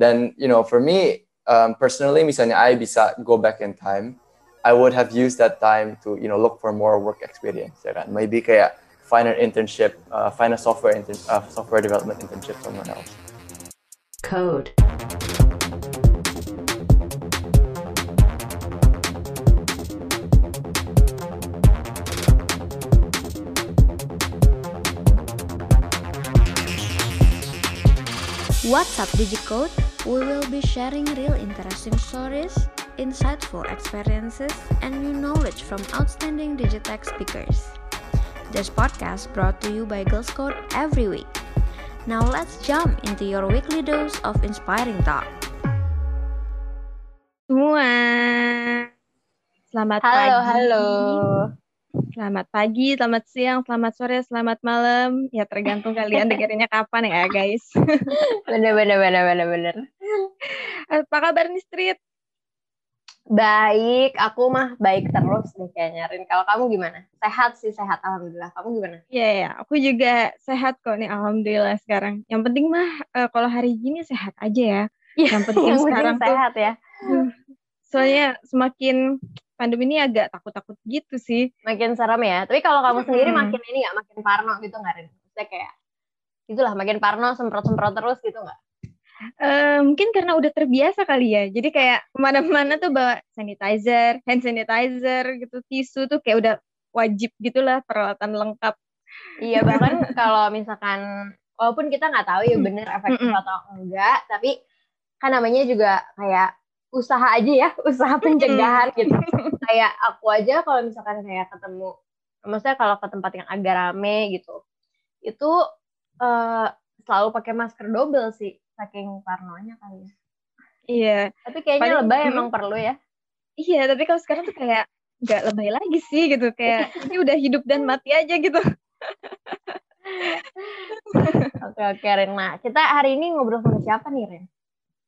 Dan you know, for me um, personally, misalnya I bisa go back in time, I would have used that time to you know look for more work experience. Ya kan? Maybe kayak find an internship, uh, find a software intern, uh, software development internship somewhere else. Code. What's up Digicode? We will be sharing real interesting stories, insightful experiences, and new knowledge from outstanding Digitech speakers. This podcast brought to you by Girls Code every week. Now let's jump into your weekly dose of inspiring talk. Semua. Selamat Halo, pagi. halo. Selamat pagi, selamat siang, selamat sore, selamat malam. Ya tergantung kalian dengerinnya kapan ya guys. Bener, bener, bener, bener, bener. Apa kabar nih Street? Baik, aku mah baik terus deh kayaknya. Rin, kalau kamu gimana? Sehat sih, sehat. Alhamdulillah. Kamu gimana? Iya ya, aku juga sehat kok nih Alhamdulillah sekarang. Yang penting mah eh, kalau hari gini sehat aja ya. Yang penting Yang penting sekarang tuh sehat ya. soalnya semakin pandemi ini agak takut-takut gitu sih. Makin serem ya. Tapi kalau kamu sendiri Mm-mm. makin ini nggak makin parno gitu nggak, Rin? Maksudnya kayak itulah makin parno, semprot-semprot terus gitu nggak? Eh, mungkin karena udah terbiasa kali ya. Jadi kayak ke mana-mana tuh bawa sanitizer, hand sanitizer gitu, tisu tuh kayak udah wajib gitulah peralatan lengkap. Iya, bahkan kalau misalkan walaupun kita nggak tahu ya bener efektif atau enggak, tapi kan namanya juga kayak usaha aja ya, usaha pencegahan gitu. kayak aku aja kalau misalkan kayak ketemu, maksudnya kalau ke tempat yang agak rame gitu, itu eh, selalu pakai masker double sih, saking parnonya kali ya. Iya, Tapi kayaknya Paling- lebay emang perlu ya. iya. Tapi kalau sekarang tuh kayak nggak lebay lagi sih gitu. Kayak ini udah hidup dan mati aja gitu. Oke oke Ren. Nah kita hari ini ngobrol sama siapa nih Ren?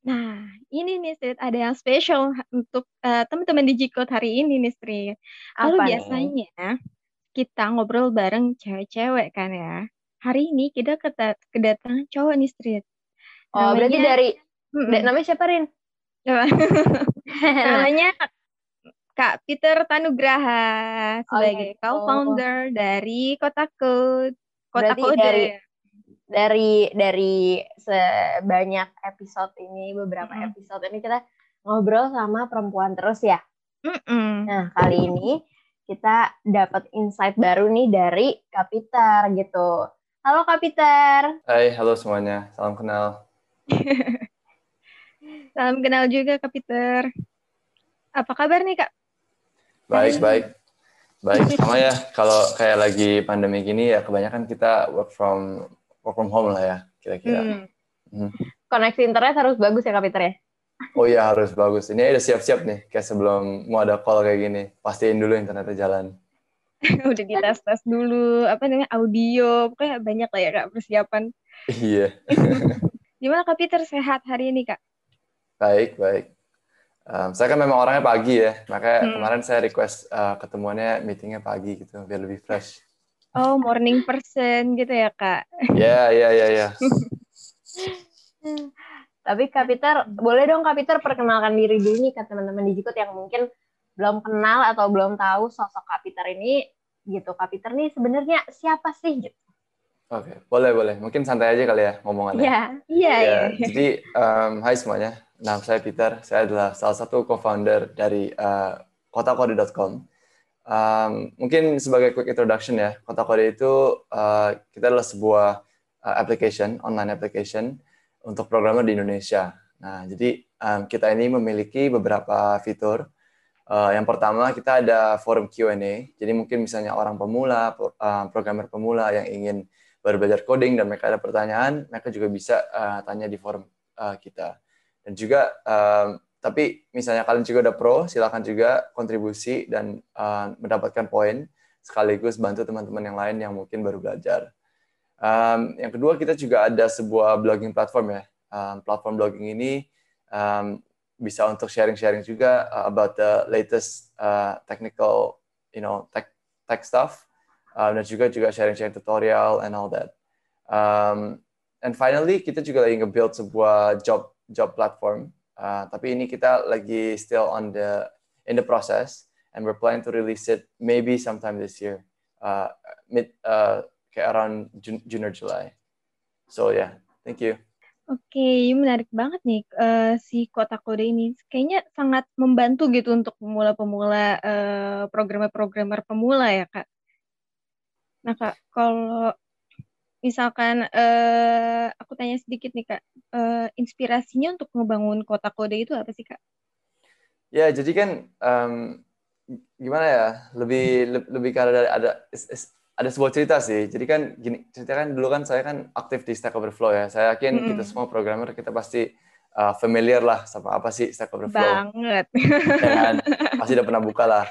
Nah, ini nih Street ada yang spesial untuk eh, teman-teman Digicode hari ini nih Street. Kalau biasanya kita ngobrol bareng cewek-cewek kan ya. Hari ini kita kedatangan cowok nih Street. Oh berarti Namanya- dari Mm-mm. da- namanya siapa Rin? Namanya Kak Peter Tanugraha sebagai gitu. co-founder dari Kota Code. Kota Berarti Kode. dari- dari dari sebanyak episode ini beberapa Mm-mm. episode ini kita ngobrol sama perempuan terus ya. Mm-mm. Nah kali ini kita dapat insight baru nih dari Kapiter gitu. Halo Kapiter. Hai, halo semuanya. Salam kenal. Salam kenal juga Kak Peter. Apa kabar nih Kak? Baik, baik. Baik, sama ya. Kalau kayak lagi pandemi gini ya kebanyakan kita work from work from home lah ya, kira-kira. Hmm. Koneksi internet harus bagus ya Kapiter ya. Oh iya, harus bagus. Ini udah siap-siap nih, kayak sebelum mau ada call kayak gini. Pastiin dulu internetnya jalan. Udah dites-tes dulu, apa namanya, audio. Pokoknya banyak lah ya Kak persiapan. Iya, Gimana Kak Peter sehat hari ini Kak? baik, baik. Um, saya kan memang orangnya pagi ya, makanya Hmm. kemarin saya request uh, ketemuannya meetingnya pagi gitu, biar lebih fresh. Oh, morning person gitu ya Kak? Ya, ya, ya, ya. Tapi Kapiter, boleh dong Kapiter perkenalkan diri dulu nih ke teman-teman di Jikut yang mungkin belum kenal atau belum tahu sosok Kapiter ini gitu. Kapiter nih sebenarnya siapa sih gitu. Oke, boleh, boleh. Mungkin santai aja kali ya ngomongannya. Iya. Iya, Ya, iya. jadi um, hai semuanya. Nama saya Peter. Saya adalah salah satu co-founder dari uh, kotakode.com. Um, mungkin sebagai quick introduction ya, Kotakode itu uh, kita adalah sebuah uh, application, online application untuk programmer di Indonesia. Nah, jadi um, kita ini memiliki beberapa fitur. Uh, yang pertama kita ada forum Q&A. Jadi mungkin misalnya orang pemula, uh, programmer pemula yang ingin baru belajar coding dan mereka ada pertanyaan, mereka juga bisa uh, tanya di forum uh, kita. Dan juga, um, tapi misalnya kalian juga udah pro, silakan juga kontribusi dan uh, mendapatkan poin, sekaligus bantu teman-teman yang lain yang mungkin baru belajar. Um, yang kedua, kita juga ada sebuah blogging platform ya. Um, platform blogging ini um, bisa untuk sharing-sharing juga uh, about the latest uh, technical, you know, tech, tech stuff Um, dan juga juga sharing-sharing tutorial and all that. Um, and finally kita juga lagi nge-build sebuah job job platform. Uh, tapi ini kita lagi still on the in the process, and we're planning to release it maybe sometime this year, uh, mid uh, kayak around June, June or July. So yeah, thank you. Oke, menarik banget nih uh, si kotak kode ini. Kayaknya sangat membantu gitu untuk pemula-pemula uh, programmer-programmer pemula ya kak. Nah kak, kalau misalkan uh, aku tanya sedikit nih kak, uh, inspirasinya untuk ngebangun kota kode itu apa sih kak? Ya jadi kan um, gimana ya, lebih lebih karena ada ada sebuah cerita sih. Jadi kan gini, cerita kan dulu kan saya kan aktif di Stack Overflow ya. Saya yakin hmm. kita semua programmer kita pasti uh, familiar lah sama apa sih Stack Overflow. Banget. Ya kan? Pasti udah pernah buka lah.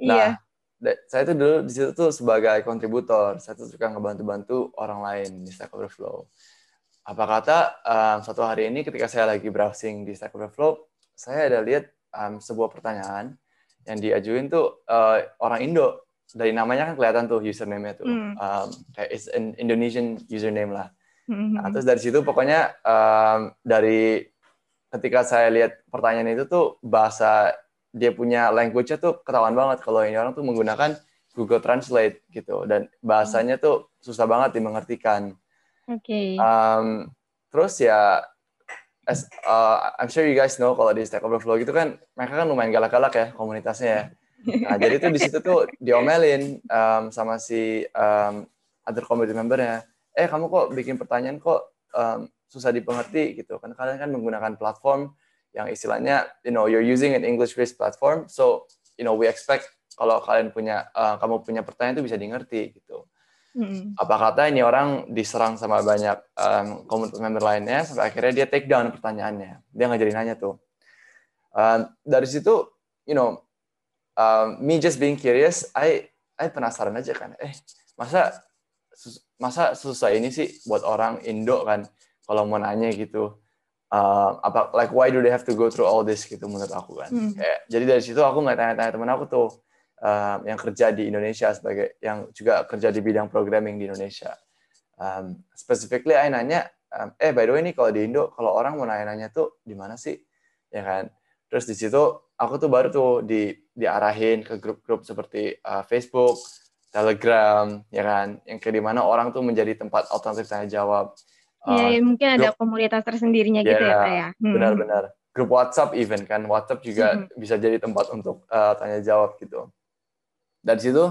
Nah, yeah saya itu dulu di situ tuh sebagai kontributor, saya tuh suka ngebantu-bantu orang lain di Stack Overflow. Apa kata um, suatu hari ini ketika saya lagi browsing di Stack Overflow, saya ada lihat um, sebuah pertanyaan yang diajuin tuh uh, orang Indo. Dari namanya kan kelihatan tuh username-nya tuh. Hmm. Um, kayak it's an Indonesian username lah. Hmm. Nah, terus dari situ pokoknya um, dari ketika saya lihat pertanyaan itu tuh bahasa dia punya language-nya tuh ketahuan banget kalau ini orang tuh menggunakan Google Translate gitu dan bahasanya tuh susah banget dimengertikan. Oke. Okay. Um, terus ya, as, uh, I'm sure you guys know kalau di Stack Overflow gitu kan mereka kan lumayan galak-galak ya komunitasnya ya. Nah jadi tuh di situ tuh diomelin um, sama si um, other community membernya. Eh kamu kok bikin pertanyaan kok um, susah dipengerti gitu kan kalian kan menggunakan platform yang istilahnya you know you're using an English based platform so you know we expect kalau kalian punya uh, kamu punya pertanyaan itu bisa dimengerti gitu. Hmm. Apa kata ini orang diserang sama banyak um, komunitas member lainnya sampai akhirnya dia take down pertanyaannya. Dia nggak jadi nanya tuh. Um, dari situ, you know, um, me just being curious, I I penasaran aja kan. Eh, masa masa susah ini sih buat orang Indo kan kalau mau nanya gitu uh, apa like why do they have to go through all this gitu menurut aku kan. Hmm. kayak jadi dari situ aku nggak tanya-tanya temen aku tuh um, yang kerja di Indonesia sebagai yang juga kerja di bidang programming di Indonesia. Um, specifically aku nanya um, eh by the way ini kalau di Indo kalau orang mau nanya-nanya tuh di mana sih? Ya kan? Terus di situ aku tuh baru tuh di diarahin ke grup-grup seperti uh, Facebook Telegram ya kan? Yang kayak di mana orang tuh menjadi tempat alternatif tanya jawab Iya, uh, mungkin ada grup, komunitas tersendirinya gitu ya, kayak. Ya? Hmm. Benar-benar. Grup WhatsApp even kan, WhatsApp juga hmm. bisa jadi tempat untuk uh, tanya jawab gitu. Dari situ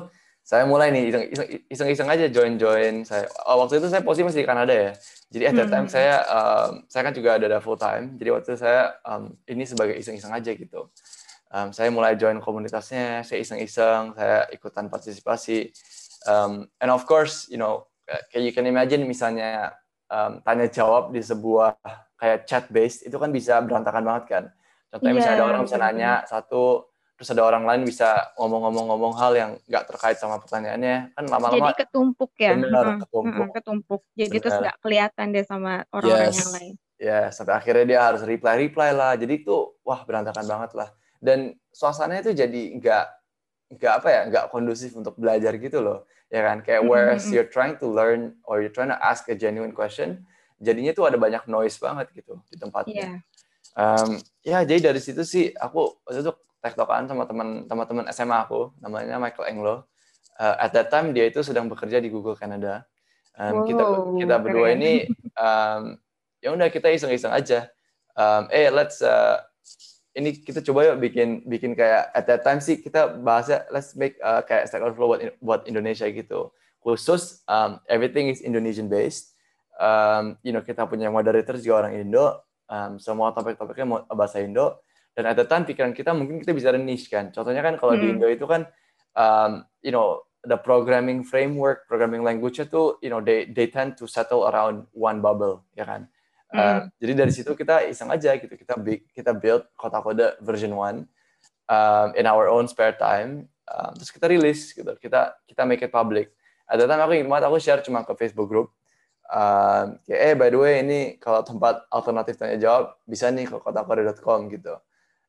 saya mulai nih iseng-iseng aja join-join. Saya oh, waktu itu saya posisi masih di Kanada ya. Jadi at that time hmm. saya um, saya kan juga ada full time. Jadi waktu itu saya um, ini sebagai iseng-iseng aja gitu. Um, saya mulai join komunitasnya, saya iseng-iseng, saya ikutan partisipasi. Um, and of course, you know, kayak you can imagine misalnya um, tanya jawab di sebuah kayak chat based itu kan bisa berantakan banget kan. Contohnya yeah, misalnya ada orang bisa nanya satu, terus ada orang lain bisa ngomong-ngomong-ngomong hal yang nggak terkait sama pertanyaannya kan lama-lama. Jadi ketumpuk ya. Benar, hmm, ketumpuk. Hmm, ketumpuk. Jadi benar. terus nggak kelihatan deh sama orang-orang yes. yang lain. Ya, sampai akhirnya dia harus reply-reply lah. Jadi itu wah berantakan banget lah. Dan suasananya itu jadi nggak nggak apa ya nggak kondusif untuk belajar gitu loh ya kan kayak whereas mm-hmm. you're trying to learn or you're trying to ask a genuine question jadinya tuh ada banyak noise banget gitu di tempatnya yeah. um, ya jadi dari situ sih aku waktu itu tektokan sama teman teman SMA aku namanya Michael Englo uh, at that time dia itu sedang bekerja di Google Canada um, wow, kita kita berdua keren. ini um, ya udah kita iseng-iseng aja um, eh let's uh, ini kita coba yuk bikin bikin kayak at that time sih kita bahasnya let's make uh, kayak Stack Overflow buat buat Indonesia gitu. Khusus um, everything is Indonesian based. Um, you know kita punya moderator juga orang Indo. Um, semua topik-topiknya mau bahasa Indo. Dan at that time pikiran kita mungkin kita bisa niche kan. Contohnya kan kalau hmm. di Indo itu kan um, you know the programming framework, programming language itu you know they they tend to settle around one bubble ya kan Uh, Jadi dari situ kita iseng aja gitu kita kita build kota kode version one um, in our own spare time. Um, terus kita rilis gitu. Kita kita make it public. Ada time aku ingat banget aku share cuma ke Facebook group. Um, kayak, eh by the way ini kalau tempat alternatif tanya jawab bisa nih ke kotakode.com gitu.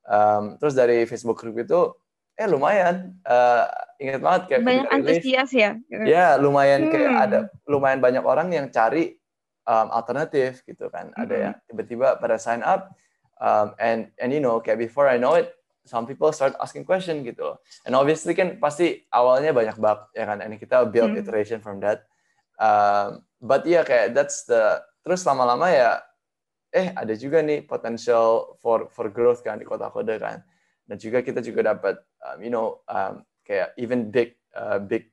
Um, terus dari Facebook group itu eh lumayan uh, ingat banget kayak banyak antusias ya ya lumayan hmm. kayak ada lumayan banyak orang yang cari um, alternatif gitu kan. Ada yang tiba-tiba pada sign up um, and and you know kayak before I know it some people start asking question gitu loh. And obviously kan pasti awalnya banyak bug ya kan. And kita build Hmm. iteration from that. Um, but iya kayak that's the terus lama-lama ya eh ada juga nih potential for for growth kan di kota kode kan. Dan juga kita juga dapat um, you know um, kayak even big uh, big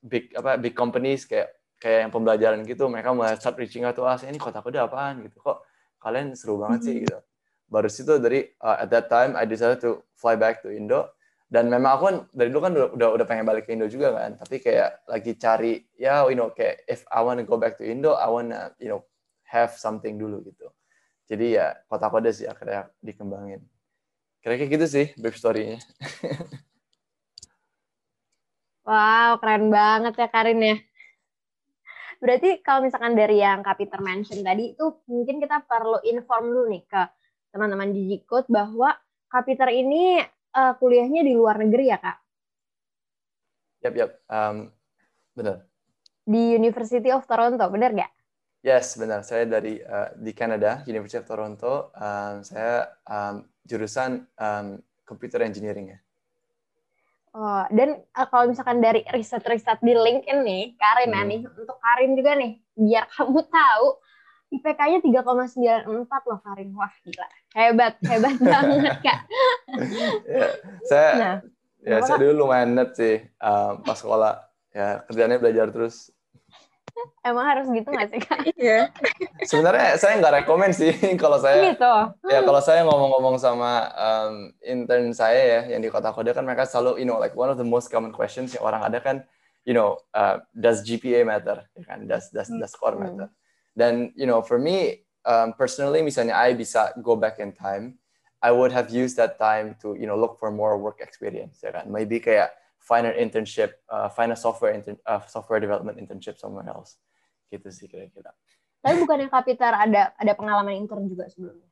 big apa big companies kayak kayak yang pembelajaran gitu mereka mulai start reaching out to us ini kota kode apaan? Gitu. Kok kalian seru banget sih? Mhm. gitu. Baru situ dari uh, at that time I decided to fly back to Indo. Dan memang aku kan dari dulu kan udah udah, pengen balik ke Indo juga kan. Tapi kayak lagi cari ya you know kayak if I want to go back to Indo I wanna you know have something dulu gitu. Jadi ya kota kode sih akhirnya dikembangin. Kira-kira gitu sih brief story-nya. Wow, keren banget ya Karin ya. Berarti kalau misalkan dari yang Kak Peter mention tadi itu mungkin kita perlu inform dulu nih ke teman-teman Digicode bahwa Kak Peter ini eh, kuliahnya di luar negeri ya Kak? yap yap um, benar Di University of Toronto, benar nggak? Yes, benar. Saya dari uh, di Canada, University of Toronto. Um, saya um, jurusan um, computer engineering ya. Oh, dan eh, kalau misalkan dari riset-riset di LinkedIn nih, Karin ya Hmm. nih, untuk Karin juga nih, biar kamu tahu, IPK-nya 3,94 loh Karin. Wah, gila. Hebat, hebat banget, Kak. Ya, saya Nah, ya saya dulu lumayan net sih um, pas sekolah. Ya kerjanya belajar terus. Emang harus gitu nggak sih, Kak? Iya. Sebenarnya saya nggak rekomend sih kalau saya Gitu. ya kalau saya ngomong-ngomong sama um, intern saya ya yang di kota kode kan mereka selalu you know like one of the most common questions yang orang ada kan you know uh, does GPA matter ya kan does does does score Hmm. matter dan you know for me um, personally misalnya I bisa go back in time I would have used that time to you know look for more work experience ya kan maybe kayak find an internship uh, find a software intern, uh, software development internship somewhere else gitu sih kira-kira Tapi bukannya Kak Peter ada ada pengalaman intern juga sebelumnya?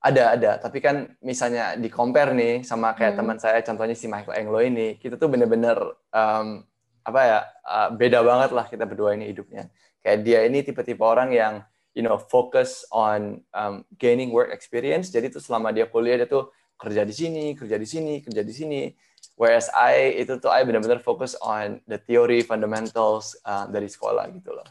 Ada, ada. Tapi kan misalnya di compare nih sama kayak Hmm. teman saya, contohnya si Michael Englo ini, kita tuh bener-bener um, apa ya uh, beda banget lah kita berdua ini hidupnya. Kayak dia ini tipe-tipe orang yang you know focus on um, gaining work experience. Jadi tuh selama dia kuliah dia tuh kerja di sini, kerja di sini, kerja di sini. Whereas I itu tuh I benar-benar fokus on the theory fundamentals uh, dari sekolah gitu loh.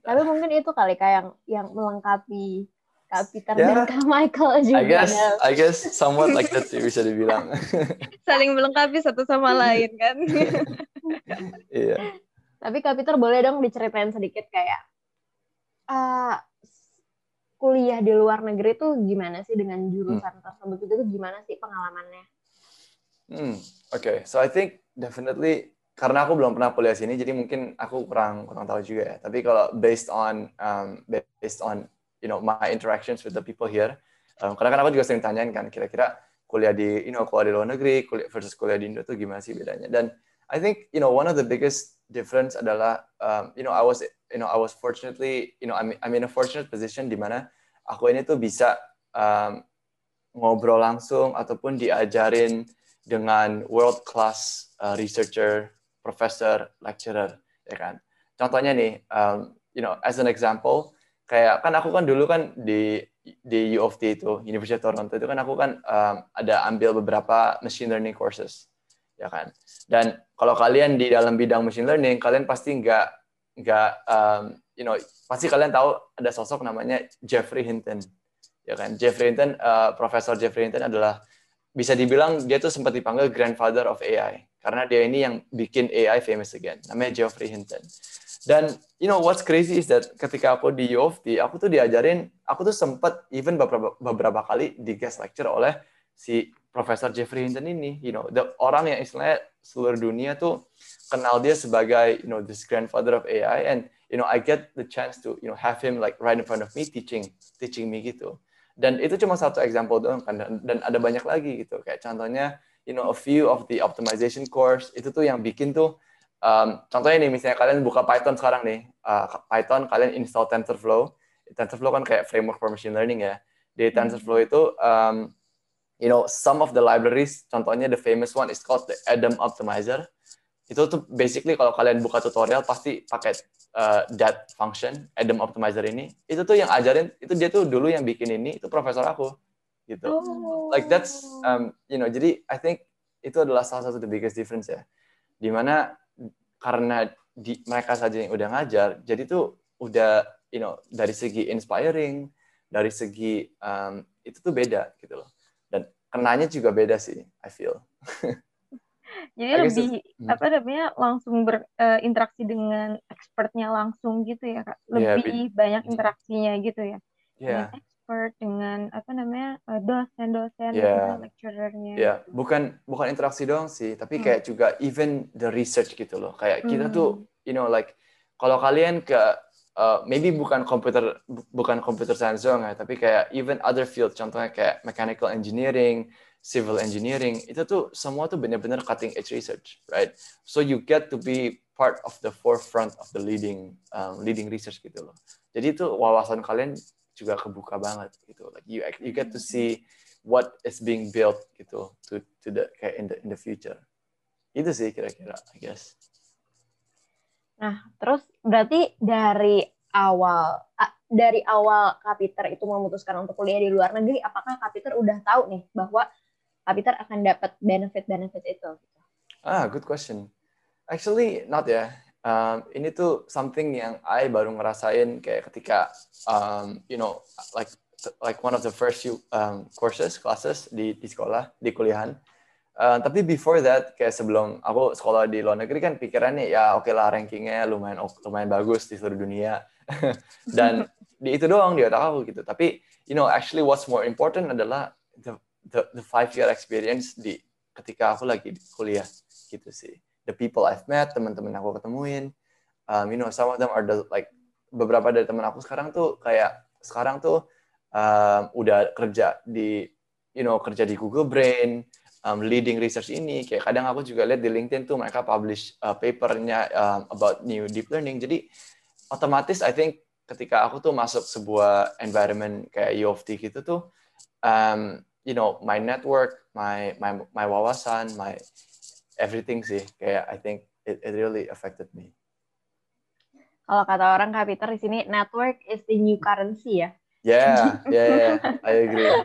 Tapi mungkin itu kali Kak yang yang melengkapi Kak Peter Ya. dan Kak Michael juga. I guess I guess somewhat like that sih bisa dibilang. Saling melengkapi satu sama lain kan. Iya. Tapi Kak Peter boleh dong diceritain sedikit kayak eh, kuliah di luar negeri tuh gimana sih dengan jurusan tersebut itu tuh gimana sih pengalamannya? Hmm, oke. So I think definitely karena aku belum pernah kuliah sini, jadi mungkin aku kurang kurang tahu juga ya. Tapi kalau based on um, based on you know my interactions with the people here, um, karena kan aku juga sering tanyain kan, kira-kira kuliah di you know kuliah di luar negeri kuliah versus kuliah di Indo tuh gimana sih bedanya? Dan I think you know one of the biggest difference adalah um, you know I was you know I was fortunately you know I'm I'm in a fortunate position di mana aku ini tuh bisa um, ngobrol langsung ataupun diajarin dengan world class uh, researcher, professor, lecturer, ya kan. Contohnya nih, um, you know, as an example, kayak kan aku kan dulu kan di di U of T itu, University of Toronto itu kan aku kan um, ada ambil beberapa machine learning courses, ya kan. Dan kalau kalian di dalam bidang machine learning, kalian pasti nggak nggak um, you know pasti kalian tahu ada sosok namanya Jeffrey Hinton, ya kan. Jeffrey Hinton, uh, Profesor Jeffrey Hinton adalah bisa dibilang dia tuh sempat dipanggil grandfather of AI karena dia ini yang bikin AI famous again namanya Geoffrey Hinton. Dan you know what's crazy is that ketika aku di U of T aku tuh diajarin aku tuh sempat even beberapa beberapa kali di guest lecture oleh si Profesor Jeffrey Hinton ini you know the orang yang istilahnya seluruh dunia tuh kenal dia sebagai you know this grandfather of AI and you know I get the chance to you know have him like right in front of me teaching teaching me gitu dan itu cuma satu example doang kan dan, dan ada banyak lagi gitu. Kayak contohnya you know a few of the optimization course itu tuh yang bikin tuh um, contohnya nih misalnya kalian buka Python sekarang nih uh, Python kalian install TensorFlow. TensorFlow kan kayak framework for machine learning ya. Di TensorFlow itu um, you know some of the libraries contohnya the famous one is called the Adam Optimizer itu tuh basically kalau kalian buka tutorial pasti pakai uh, that function Adam Optimizer ini. Itu tuh yang ajarin itu dia tuh dulu yang bikin ini itu profesor aku gitu. Oh. like that's um, you know jadi I think itu adalah salah satu the biggest difference ya. Di mana karena di, mereka saja yang udah ngajar jadi tuh udah you know dari segi inspiring dari segi um, itu tuh beda gitu loh. Dan kenanya juga beda sih I feel Jadi I lebih Hmm. apa namanya langsung berinteraksi dengan expertnya langsung gitu ya kak. Lebih banyak Hmm. interaksinya gitu ya. ya Dengan expert dengan apa namanya eh, dosen-dosen Iya. dengan lecturernya. Ya, bukan bukan interaksi doang sih, tapi Hmm. kayak juga even the research gitu loh. Kayak kita Hmm. tuh, you know, like kalau kalian ke uh, maybe bukan komputer bu- bukan computer science doang ya, tapi kayak even other field, contohnya kayak mechanical engineering, civil engineering, itu tuh semua tuh benar-benar cutting edge research, right? So you get to be part of the forefront of the leading um, leading research gitu loh. Jadi itu wawasan kalian juga kebuka banget gitu. Like you you get to see what is being built gitu to to the kayak in the in the future. Itu sih kira-kira, I guess. Nah, terus berarti dari awal dari awal Kapiter itu memutuskan untuk kuliah di luar negeri, apakah Kapiter udah tahu nih bahwa Kapiter akan dapat benefit-benefit itu? Ah, good question. Actually, not ya. Um, ini tuh something yang I baru ngerasain kayak ketika, um, you know, like like one of the first few um, courses, classes di di sekolah, di kuliahan. Uh, tapi before that, kayak sebelum aku sekolah di luar negeri kan pikirannya ya oke lah rankingnya lumayan lumayan bagus di seluruh dunia. Dan di itu doang di otak aku gitu. Tapi you know actually what's more important adalah the the, the five year experience di ketika aku lagi kuliah gitu sih. The people I've met, teman-teman aku ketemuin, um, you know some of them are the like beberapa dari teman aku sekarang tuh kayak sekarang tuh um, udah kerja di you know kerja di Google Brain, um, leading research ini. Kayak kadang aku juga lihat di LinkedIn tuh mereka publish uh, papernya um, about new deep learning. Jadi otomatis I think ketika aku tuh masuk sebuah environment kayak U of T gitu tuh, um, you know, my network, my my my wawasan, my everything sih kayak I think it, it really affected me. Kalau kata orang Kapiter di sini, network is the new currency ya. Yeah, yeah, yeah, I agree.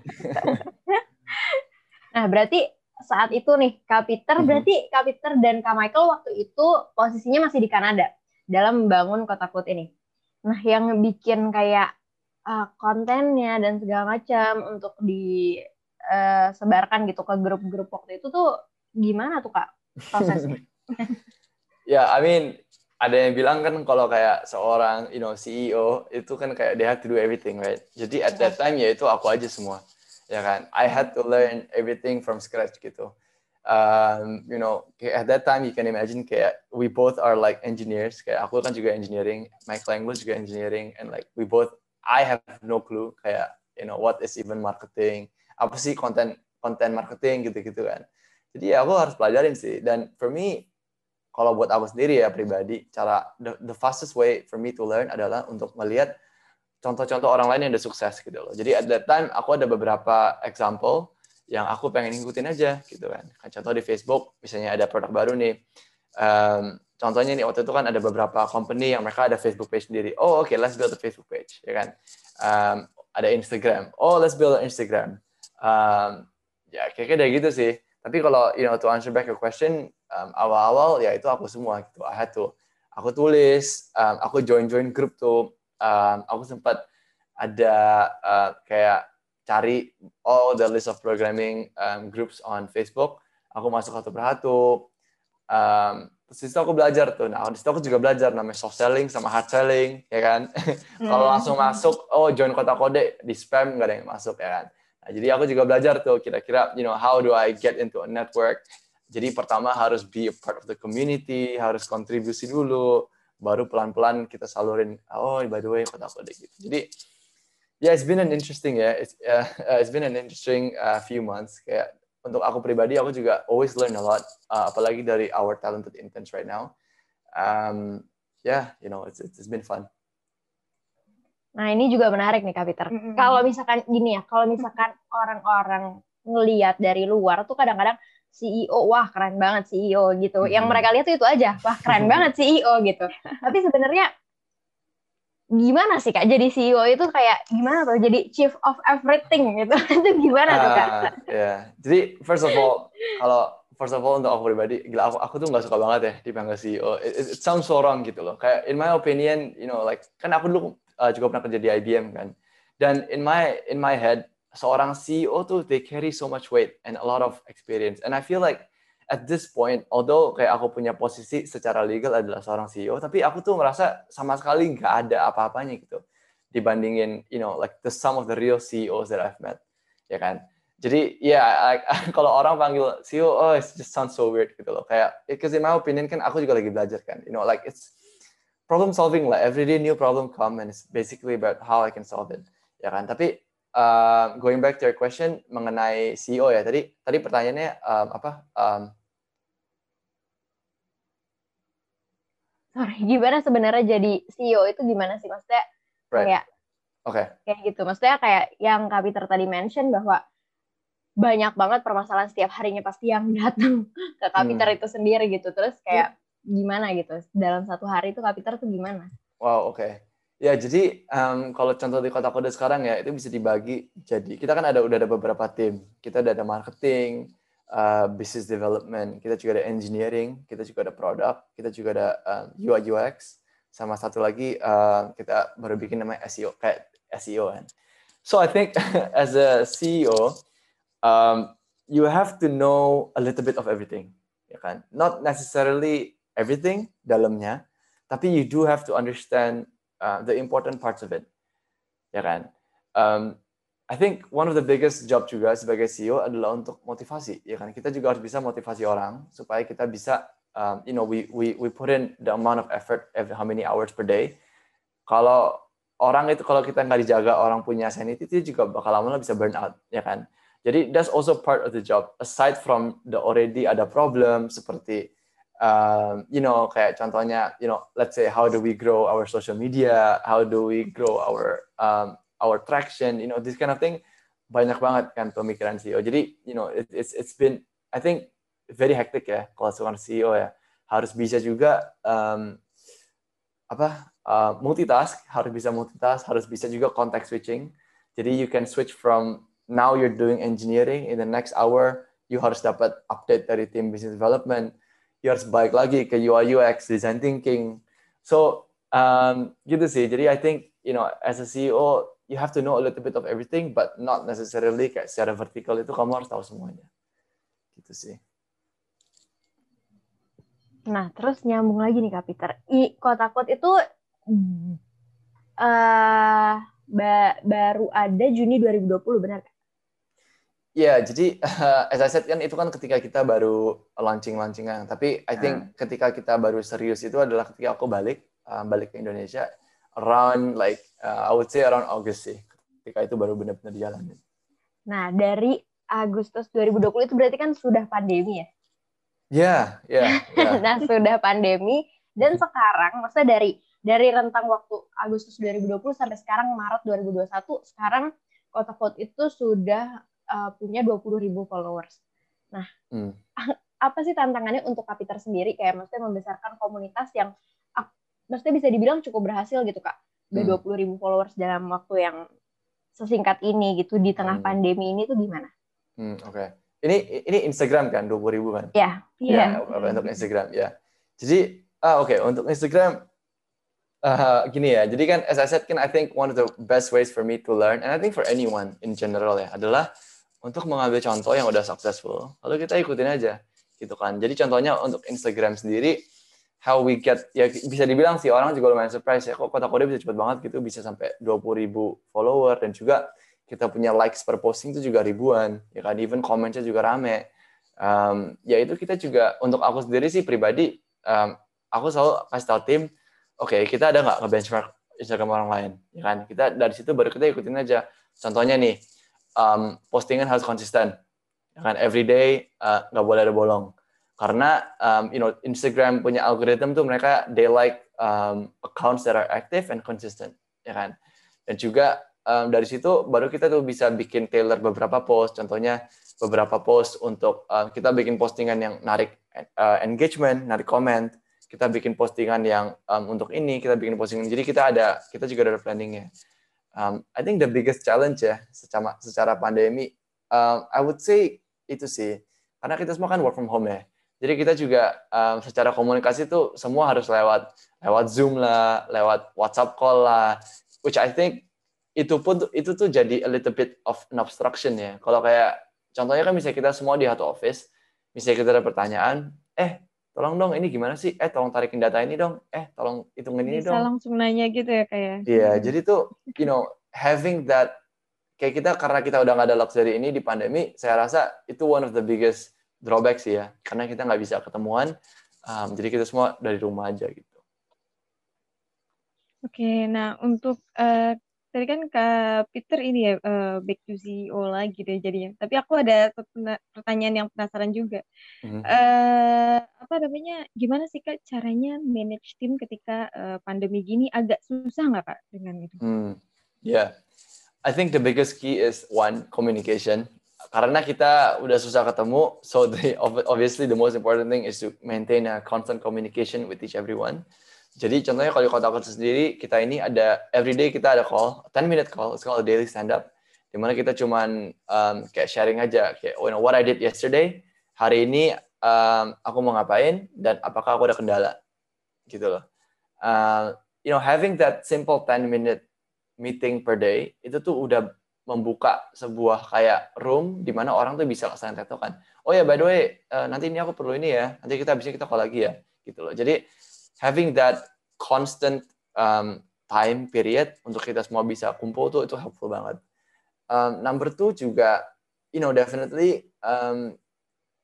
Nah, berarti saat itu nih, Kapiter, Mhm. berarti Kapiter dan Kak Michael waktu itu posisinya masih di Kanada dalam membangun kota Kut ini. Nah, yang bikin kayak uh, kontennya dan segala macam untuk disebarkan gitu ke grup-grup waktu itu tuh gimana tuh Kak prosesnya? Ya, I mean, ada yang bilang kan kalau kayak seorang, you know, CEO itu kan kayak they have to do everything, right? Jadi at that time ya itu aku aja semua, ya kan? I had to learn everything from scratch gitu. Um, you know, at that time you can imagine kayak we both are like engineers. Kayak aku kan juga engineering, Michael English juga engineering, and like we both, I have no clue kayak you know what is even marketing, apa sih konten konten marketing gitu-gitu kan. Jadi ya aku harus pelajarin sih. Dan for me, kalau buat aku sendiri ya pribadi, cara the, the fastest way for me to learn adalah untuk melihat contoh-contoh orang lain yang udah sukses gitu loh. Jadi at that time aku ada beberapa example yang aku pengen ngikutin aja gitu kan. Contoh di Facebook, misalnya ada produk baru nih. Um, contohnya nih waktu itu kan ada beberapa company yang mereka ada Facebook page sendiri. Oh oke, let's build a Facebook page, ya kan. Um, ada Instagram. Oh let's build an Instagram. Um, ya kayak kayak gitu sih. Tapi kalau you know to answer back your question, um, awal-awal ya itu aku semua gitu. I had to aku tulis, um, aku join-join grup tuh. Um, aku sempat ada uh, kayak cari all the list of programming um, groups on Facebook. Aku masuk satu persatu. Um, terus di situ aku belajar tuh. Nah, di situ aku juga belajar namanya soft selling sama hard selling, ya kan? Kalau Hmm. langsung masuk, oh join kota kode di spam nggak ada yang masuk, ya kan? Nah, jadi aku juga belajar tuh kira-kira, you know, how do I get into a network? Jadi pertama harus be a part of the community, harus kontribusi dulu, baru pelan-pelan kita salurin, oh by the way kota kode gitu. Jadi yeah, it's been an interesting ya, it's, uh, it's been an interesting uh, few months. Kayak untuk aku pribadi, aku juga always learn a lot, uh, apalagi dari our talented interns right now. Um, yeah, you know, it's, it's been fun. Nah, ini juga menarik nih Kak Peter. Mm-mm. Kalau misalkan gini ya, kalau misalkan orang-orang ngeliat dari luar tuh kadang-kadang CEO, wah keren banget CEO gitu. Yang Mhm. mereka lihat tuh itu aja, wah keren banget CEO gitu. Tapi sebenarnya gimana sih kak jadi CEO itu kayak gimana tuh jadi chief of everything gitu itu gimana tuh kak? Ah, ya. Jadi first of all, kalau first of all untuk aku pribadi, gila aku aku tuh nggak suka banget ya dipanggil CEO. It, it- it sounds so wrong gitu loh. Kayak in my opinion, you know, like kan aku dulu uh, juga pernah kerja di IBM kan. Dan in my in my head, seorang CEO tuh they carry so much weight and a lot of experience. And I feel like at this point, although kayak aku punya posisi secara legal adalah seorang CEO, tapi aku tuh merasa sama sekali nggak ada apa-apanya gitu dibandingin, you know, like the sum of the real CEOs that I've met, ya kan? Jadi ya like, kalau orang panggil CEO, oh it just sounds so weird gitu loh. Kayak, because in my opinion kan aku juga lagi belajar kan, you know, like it's problem solving lah. Every day new problem come and it's basically about how I can solve it, ya kan? Tapi uh, going back to your question mengenai CEO ya, tadi tadi pertanyaannya um, apa? Um, Sorry, gimana sebenarnya jadi CEO itu gimana sih maksudnya right. kayak Oke. kayak gitu. Maksudnya kayak yang Peter tadi mention bahwa banyak banget permasalahan setiap harinya pasti yang datang ke Kak Hmm. Itu sendiri gitu. Terus kayak gimana gitu dalam satu hari itu Kak Peter tuh gimana? Wow, oke. Ya, jadi em, kalau contoh di kota kode sekarang ya, itu bisa dibagi jadi, kita kan ada udah ada beberapa tim. Kita udah ada marketing, uh, business development, kita juga ada engineering, kita juga ada product, kita juga ada um, UI UX, sama satu lagi uh, kita baru bikin namanya SEO, kayak SEO kan. So I think as a CEO, um, you have to know a little bit of everything, ya kan? Not necessarily everything dalamnya, tapi you do have to understand uh, the important parts of it, ya kan? Um, I think one of the biggest job juga sebagai CEO adalah untuk motivasi, ya kan? Kita juga harus bisa motivasi orang supaya kita bisa, um, you know, we we we put in the amount of effort every how many hours per day. Kalau orang itu kalau kita nggak dijaga orang punya sanity itu juga bakal lama-lama bisa burn out, ya kan? Jadi that's also part of the job. Aside from the already ada problem seperti um, you know, kayak contohnya, you know, let's say how do we grow our social media, how do we grow our um, our traction, you know, this kind of thing, banyak banget kan pemikiran CEO. Jadi, you know, it, it's it's been, I think, very hectic ya kalau seorang CEO ya. Harus bisa juga um, apa uh, multitask, harus bisa multitask, harus bisa juga context switching. Jadi you can switch from now you're doing engineering in the next hour you harus dapat update dari tim business development you harus balik lagi ke UI UX design thinking. So um, gitu sih. Jadi I think you know as a CEO you have to know a little bit of everything but not necessarily kayak secara vertikal itu kamu harus tahu semuanya. Gitu sih. Nah, terus nyambung lagi nih Kak Peter. I Kotakot itu eh ba- baru ada Juni 2020, benar Ya, jadi as I said kan itu kan ketika kita baru launching-launching Tapi I think ketika kita baru serius itu adalah ketika aku balik, uh, balik ke Indonesia, around like, uh, I would say around August sih. Ketika itu baru benar-benar dijalanin. Nah, dari Agustus 2020 itu berarti kan sudah pandemi ya? Ya, ya, nah, sudah pandemi dan sekarang maksudnya dari dari rentang waktu Agustus 2020 sampai sekarang Maret 2021, sekarang Kota Code itu sudah uh, punya 20.000 followers. Nah, Hmm. apa sih tantangannya untuk Kapiter sendiri kayak maksudnya membesarkan komunitas yang maksudnya bisa dibilang cukup berhasil gitu Kak. Udah Hmm. 20.000 followers dalam waktu yang sesingkat ini gitu di tengah Hmm. pandemi ini tuh gimana? Hmm, Oke. Ini ini Instagram kan, 20 ribu kan? Ya, Ya, apa- untuk Instagram ya. Jadi, ah oke untuk Instagram uh, gini ya. Jadi kan as I said kan I think one of the best ways for me to learn and I think for anyone in general ya adalah untuk mengambil contoh yang udah successful. Lalu kita ikutin aja gitu kan. Jadi contohnya untuk Instagram sendiri how we get ya bisa dibilang sih orang juga lumayan surprise ya kok kota kode bisa cepet banget gitu bisa sampai 20 ribu follower dan juga kita punya likes per posting itu juga ribuan ya kan even comments juga rame um, ya itu kita juga untuk aku sendiri sih pribadi um, aku selalu kasih tahu tim oke kita ada nggak nge-benchmark Instagram orang lain ya kan kita dari situ baru kita ikutin aja contohnya nih um, postingan harus konsisten. Ya kan? Every day uh, nggak boleh ada bolong. Karena um, you know Instagram punya algoritma tuh mereka they like um, accounts that are active and consistent. Ya kan? Dan juga um, dari situ baru kita tuh bisa bikin tailor beberapa post. Contohnya beberapa post untuk uh, kita bikin postingan yang narik uh, engagement, narik comment, kita bikin postingan yang um, untuk ini, kita bikin postingan. Jadi kita ada kita juga ada planningnya. Um, I think the biggest challenge ya secara secara pandemi, um, I would say itu sih karena kita semua kan work from home ya. Jadi kita juga um, secara komunikasi tuh semua harus lewat lewat Zoom lah, lewat WhatsApp call lah, which I think itu pun itu tuh jadi a little bit of an obstruction ya. Kalau kayak contohnya kan misalnya kita semua di satu office, misalnya kita ada pertanyaan, eh tolong dong ini gimana sih? Eh tolong tarikin data ini dong. Eh tolong hitungin ini Bisa dong. langsung nanya gitu ya kayak. Iya, jadi tuh you know having that kayak kita karena kita udah nggak ada luxury ini di pandemi, saya rasa itu one of the biggest drawback sih ya, karena kita nggak bisa ketemuan, um, jadi kita semua dari rumah aja gitu. Oke, nah untuk eh, tadi kan Kak Peter ini ya eh, back to CEO lagi deh jadinya. Tapi aku ada pertanyaan yang penasaran juga. Mhm. eh apa namanya? Gimana sih Kak caranya manage tim ketika eh, pandemi gini agak susah nggak Kak dengan itu? Hmm, yeah. I think the biggest key is one communication. Karena kita udah susah ketemu, so the, ob- obviously the most important thing is to maintain a constant communication with each everyone. Jadi contohnya kalau di kota kota sendiri, kita ini ada everyday kita ada call, 10 minute call, it's called a daily stand up. Di mana kita cuman um, kayak sharing aja, kayak you know, what I did yesterday, hari ini um, aku mau ngapain dan apakah aku ada kendala, gitu loh. Uh, you know, having that simple 10 minute meeting per day itu tuh udah membuka sebuah kayak room di mana orang tuh bisa langsung tektokan. Oh ya, by the way, eh, nanti ini aku perlu ini ya. Nanti kita bisa kita call lagi ya, gitu loh. Jadi having that constant um, time period untuk kita semua bisa kumpul tuh itu helpful banget. Um, number two juga, you know, definitely um,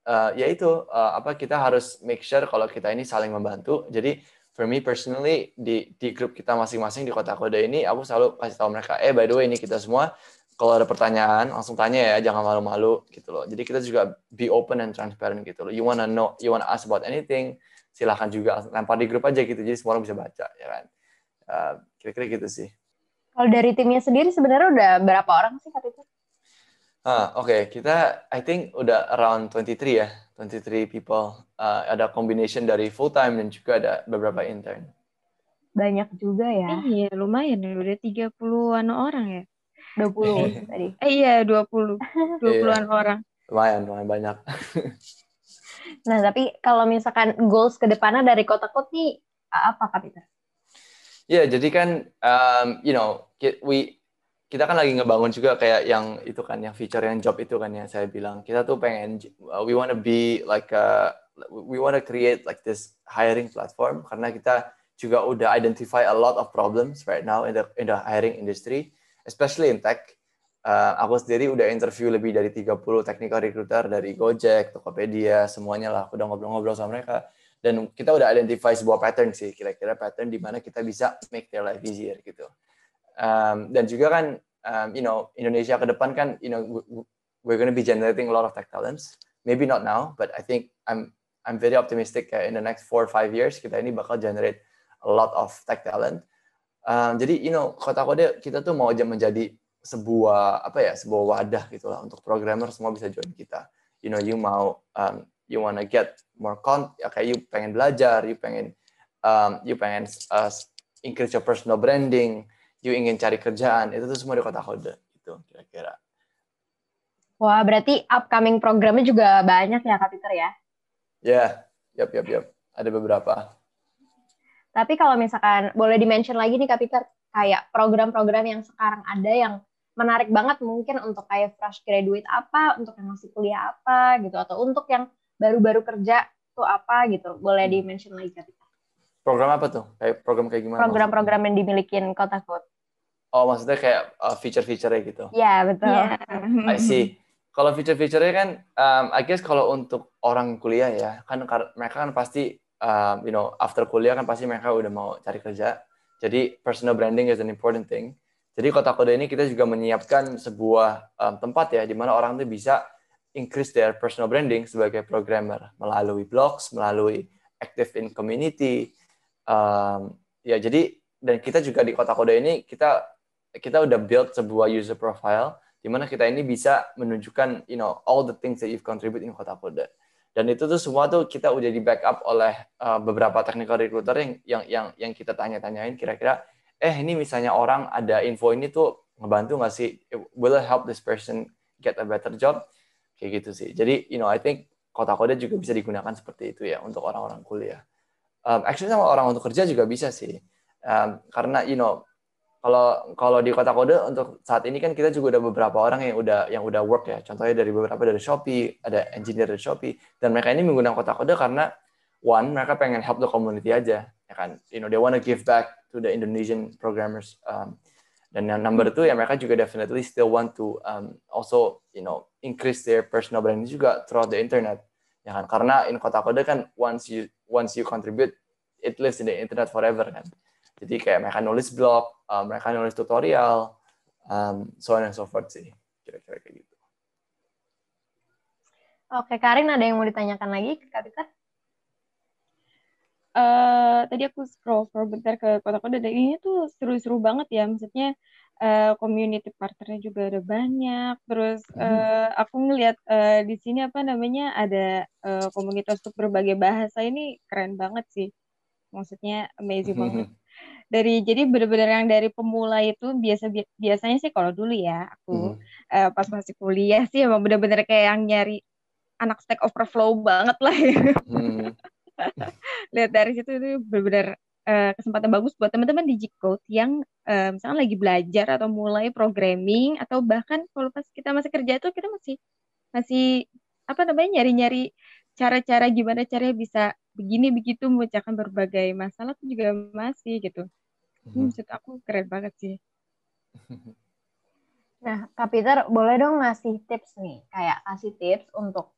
uh, yaitu uh, apa kita harus make sure kalau kita ini saling membantu. Jadi for me personally di di grup kita masing-masing di kota kode ini aku selalu kasih tahu mereka eh by the way ini kita semua kalau ada pertanyaan langsung tanya ya jangan malu-malu gitu loh jadi kita juga be open and transparent gitu loh you wanna know you wanna ask about anything silahkan juga lempar di grup aja gitu jadi semua orang bisa baca ya kan Uh, kira-kira gitu sih Kalau dari timnya sendiri sebenarnya udah berapa orang sih Kak Peter? Ah, oke, kita I think udah around 23 ya, 23 people. Uh, ada combination dari full time dan juga ada beberapa intern. Banyak juga ya. Iya, lumayan ya udah 30-an orang ya. 20 tadi. Eh iya, 20. 20-an orang. Lumayan, lumayan banyak. Nah, tapi kalau misalkan goals ke depannya dari kota kota nih apa Kak Peter? Ya, jadi kan, um, you know, we, kita kan lagi ngebangun juga kayak yang itu kan, yang feature yang job itu kan yang saya bilang. Kita tuh pengen, uh, we wanna be like, a, we wanna create like this hiring platform karena kita juga udah identify a lot of problems right now in the in the hiring industry, especially in tech. Uh, aku sendiri udah interview lebih dari 30 technical recruiter dari Gojek, Tokopedia, semuanya lah. Aku udah ngobrol-ngobrol sama mereka. Dan kita udah identify sebuah pattern sih, kira-kira pattern di mana kita bisa make their life easier gitu. Um, dan juga kan, um, you know, Indonesia ke depan kan, you know, we- we- we're gonna be generating a lot of tech talents. Maybe not now, but I think I'm I'm very optimistic kayak in the next four or five years kita ini bakal generate a lot of tech talent. Um, jadi, you know, kota kode kita tuh mau menjadi sebuah apa ya, sebuah wadah gitulah untuk programmer semua bisa join kita. You know, you mau um, you wanna get more con, ya kayak you pengen belajar, you pengen um, you pengen uh, increase your personal branding, you ingin cari kerjaan, itu tuh semua di kota kode gitu kira-kira. Wah, berarti upcoming programnya juga banyak ya Kak Peter ya. Ya, yap yap yap. Ada beberapa. Tapi kalau misalkan boleh di-mention lagi nih Kak Peter, kayak program-program yang sekarang ada yang menarik banget mungkin untuk kayak fresh graduate apa, untuk yang masih kuliah apa gitu, atau untuk yang baru-baru kerja tuh apa gitu. Boleh di-mention lagi Kak Peter. Program apa tuh? Kayak program kayak gimana? Program-program yang dimilikin Kota Code. Oh, maksudnya kayak uh, feature-feature-nya gitu. Ya, betul. Iya. I see. Kalau feature-feature-nya kan, um, I guess kalau untuk orang kuliah ya, kan mereka kan pasti, um, you know, after kuliah kan pasti mereka udah mau cari kerja. Jadi personal branding is an important thing. Jadi kota kode ini kita juga menyiapkan sebuah um, tempat ya, di mana orang tuh bisa increase their personal branding sebagai programmer melalui blogs, melalui active in community. Um, ya jadi dan kita juga di kota kode ini kita kita udah build sebuah user profile di di mana kita ini bisa menunjukkan you know all the things that you've contribute in kota kode dan itu tuh semua tuh kita udah di backup oleh uh, beberapa technical recruiter yang yang yang yang kita tanya-tanyain kira-kira eh ini misalnya orang ada info ini tuh ngebantu nggak sih? Will it help this person get a better job? Kayak gitu sih. Jadi you know I think kota kode juga bisa digunakan seperti itu ya untuk orang-orang kuliah. Um, actually sama orang untuk kerja juga bisa sih. Um, karena you know kalau kalau di kota kode untuk saat ini kan kita juga udah beberapa orang yang udah yang udah work ya. Contohnya dari beberapa dari Shopee ada engineer dari Shopee. Dan mereka ini menggunakan kota kode karena one mereka pengen help the community aja ya kan? You know they wanna give back to the Indonesian programmers um, dan yang number two ya mereka juga definitely still want to um, also you know increase their personal branding juga throughout the internet. Ya kan? Karena in kota kode kan once you once you contribute it lives in the internet forever kan? Jadi kayak mereka nulis blog, um, mereka nulis tutorial, um, so on and so forth sih. Kira-kira kayak gitu. Oke, Karin ada yang mau ditanyakan lagi ke Kak Uh, tadi aku scroll scroll bentar ke kota kode dan ini tuh seru-seru banget ya. Maksudnya uh, community partnernya juga ada banyak. Terus uh, aku ngelihat uh, di sini apa namanya ada uh, komunitas untuk berbagai bahasa. Ini keren banget sih. Maksudnya amazing banget. Dari jadi benar-benar yang dari pemula itu biasa biasanya sih kalau dulu ya aku hmm. uh, pas masih kuliah sih emang benar-benar kayak yang nyari anak Stack Overflow banget lah ya. Lihat dari situ itu benar-benar uh, kesempatan bagus buat teman-teman di G-Code yang uh, misalnya lagi belajar atau mulai programming atau bahkan kalau pas kita masih kerja itu kita masih masih apa namanya nyari-nyari cara-cara gimana caranya bisa begini begitu memecahkan berbagai masalah itu juga masih gitu. Hmm, maksud aku keren banget sih. Nah, Kak Peter, boleh dong ngasih tips nih, kayak kasih tips untuk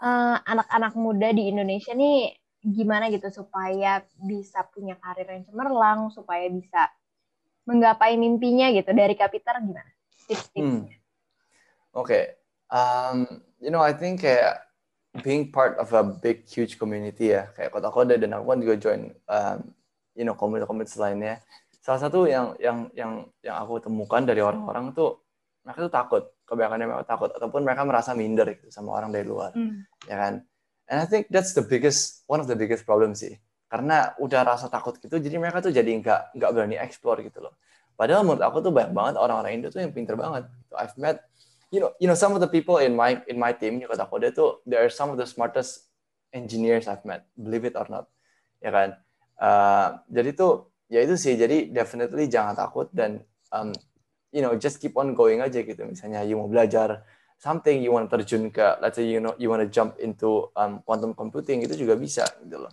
eh, anak-anak muda di Indonesia nih gimana gitu supaya bisa punya karir yang cemerlang, supaya bisa menggapai mimpinya gitu. Dari Kak Peter gimana? Tips-tipsnya. Hmm. Oke, okay. um, you know, I think kayak being part of a big huge community ya kayak kota kode dan aku kan juga join um, you know komunitas-komunitas lainnya salah satu yang yang yang yang aku temukan dari orang-orang tuh mereka tuh takut kebanyakan mereka takut ataupun mereka merasa minder gitu sama orang dari luar mm. ya kan and I think that's the biggest one of the biggest problem sih karena udah rasa takut gitu jadi mereka tuh jadi nggak nggak berani explore gitu loh padahal menurut aku tuh banyak banget orang-orang Indo tuh yang pinter banget I've met you know, you know, some of the people in my in my team di kota kode itu, they are some of the smartest engineers I've met, believe it or not, ya kan. Uh, jadi tuh, ya itu sih. Jadi definitely jangan takut dan um, you know, just keep on going aja gitu. Misalnya you mau belajar something, you want terjun ke, let's say you know, you want to jump into um, quantum computing itu juga bisa gitu loh.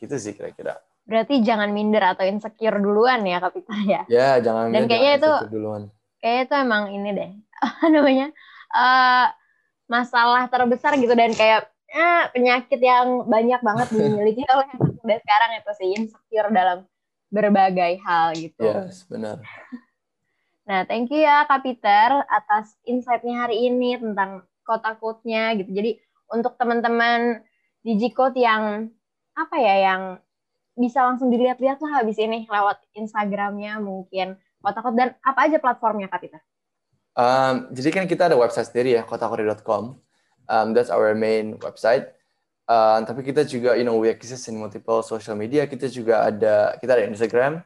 Gitu sih kira-kira. Berarti jangan minder atau insecure duluan ya Kapita ya. Ya, jangan Dan kayaknya itu duluan. Kayaknya itu emang ini deh, namanya uh, masalah terbesar gitu dan kayak eh, penyakit yang banyak banget dimiliki oleh anak muda sekarang itu sih insecure dalam berbagai hal gitu. Yes, benar. Nah, thank you ya Kak Peter atas insight-nya hari ini tentang kota nya gitu. Jadi untuk teman-teman Digicode yang apa ya yang bisa langsung dilihat-lihat lah habis ini lewat Instagramnya mungkin kota dan apa aja platformnya Kak Peter? Um, jadi kan kita ada website sendiri ya, kotakori.com. Um, that's our main website. Uh, tapi kita juga, you know, we exist in multiple social media. Kita juga ada, kita ada Instagram.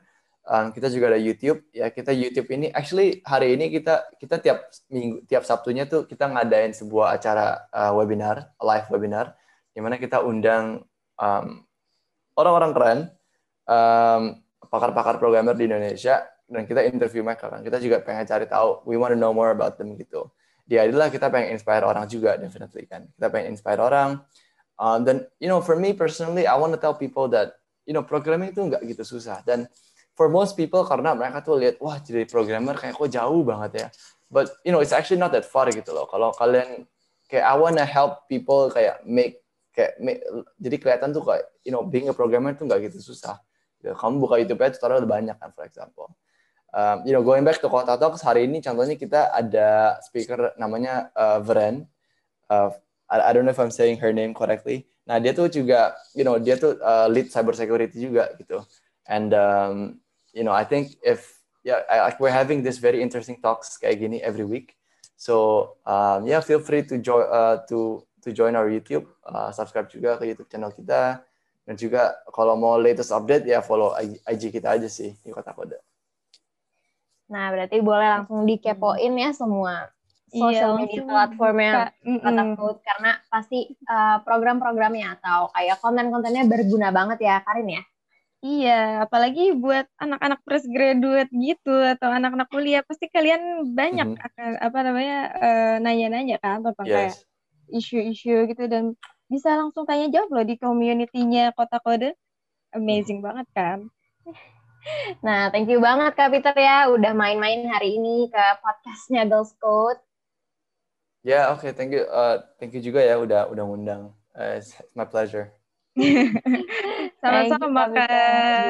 Um, kita juga ada YouTube. Ya, kita YouTube ini, actually hari ini kita kita tiap minggu, tiap Sabtunya tuh kita ngadain sebuah acara uh, webinar, live webinar, di mana kita undang um, orang-orang keren, um, pakar-pakar programmer di Indonesia dan kita interview mereka kan. Kita juga pengen cari tahu we want to know more about them gitu. Dia adalah kita pengen inspire orang juga definitely kan. Kita pengen inspire orang. Um, dan you know for me personally I want to tell people that you know programming itu nggak gitu susah. Dan for most people karena mereka tuh lihat wah jadi programmer kayak kok jauh banget ya. But you know it's actually not that far gitu loh. Kalau kalian kayak I wanna help people kayak make kayak make, jadi kelihatan tuh kayak you know being a programmer tuh nggak gitu susah. Kamu buka YouTube aja tutorial udah banyak kan for example. Um, you know going back to Kota Talks hari ini contohnya kita ada speaker namanya uh, Veren. Uh, I, I don't know if I'm saying her name correctly. Nah dia tuh juga you know dia tuh uh, lead cyber security juga gitu. And um, you know I think if yeah, I, like we're having this very interesting talks kayak gini every week. So um, yeah, feel free to join uh, to to join our YouTube, uh, subscribe juga ke YouTube channel kita, dan juga kalau mau latest update ya follow IG kita aja sih di Kota Kode. Nah, berarti boleh langsung dikepoin ya semua social Iya, media platformnya. Kota Code karena pasti uh, program-programnya atau kayak konten-kontennya berguna banget ya Karin ya. Iya, apalagi buat anak-anak fresh graduate gitu atau anak-anak kuliah pasti kalian banyak Mhm. akan apa namanya eh, nanya-nanya kan tentang kayak Yes. isu-isu gitu dan bisa langsung tanya jawab loh di community-nya Kota Kode. Amazing banget kan? Nah, thank you banget Kak Peter ya udah main-main hari ini ke podcastnya Girls Code. Ya, oke, thank you. Uh, thank you juga ya udah udah ngundang. Uh, it's my pleasure. Sama-sama. Kak.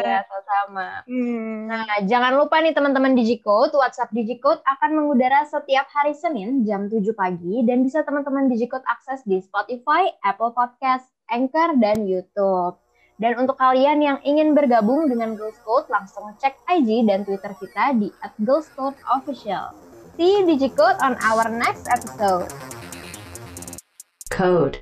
Iya, sama-sama. Hmm. Nah, jangan lupa nih teman-teman Digicode, WhatsApp Digicode akan mengudara setiap hari Senin jam 7 pagi dan bisa teman-teman Digicode akses di Spotify, Apple Podcast, Anchor, dan YouTube. Dan untuk kalian yang ingin bergabung dengan Girls Code, langsung cek IG dan Twitter kita di @girlscodeofficial. See you Digicode on our next episode. Code.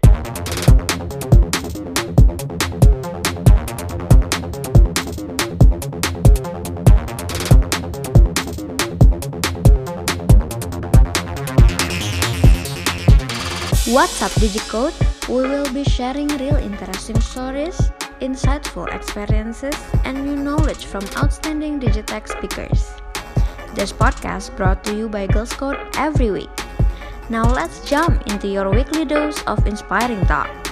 What's up Digicode? We will be sharing real interesting stories, insightful experiences, and new knowledge from outstanding Digitech speakers. This podcast brought to you by Girls Code every week. Now let's jump into your weekly dose of inspiring talk.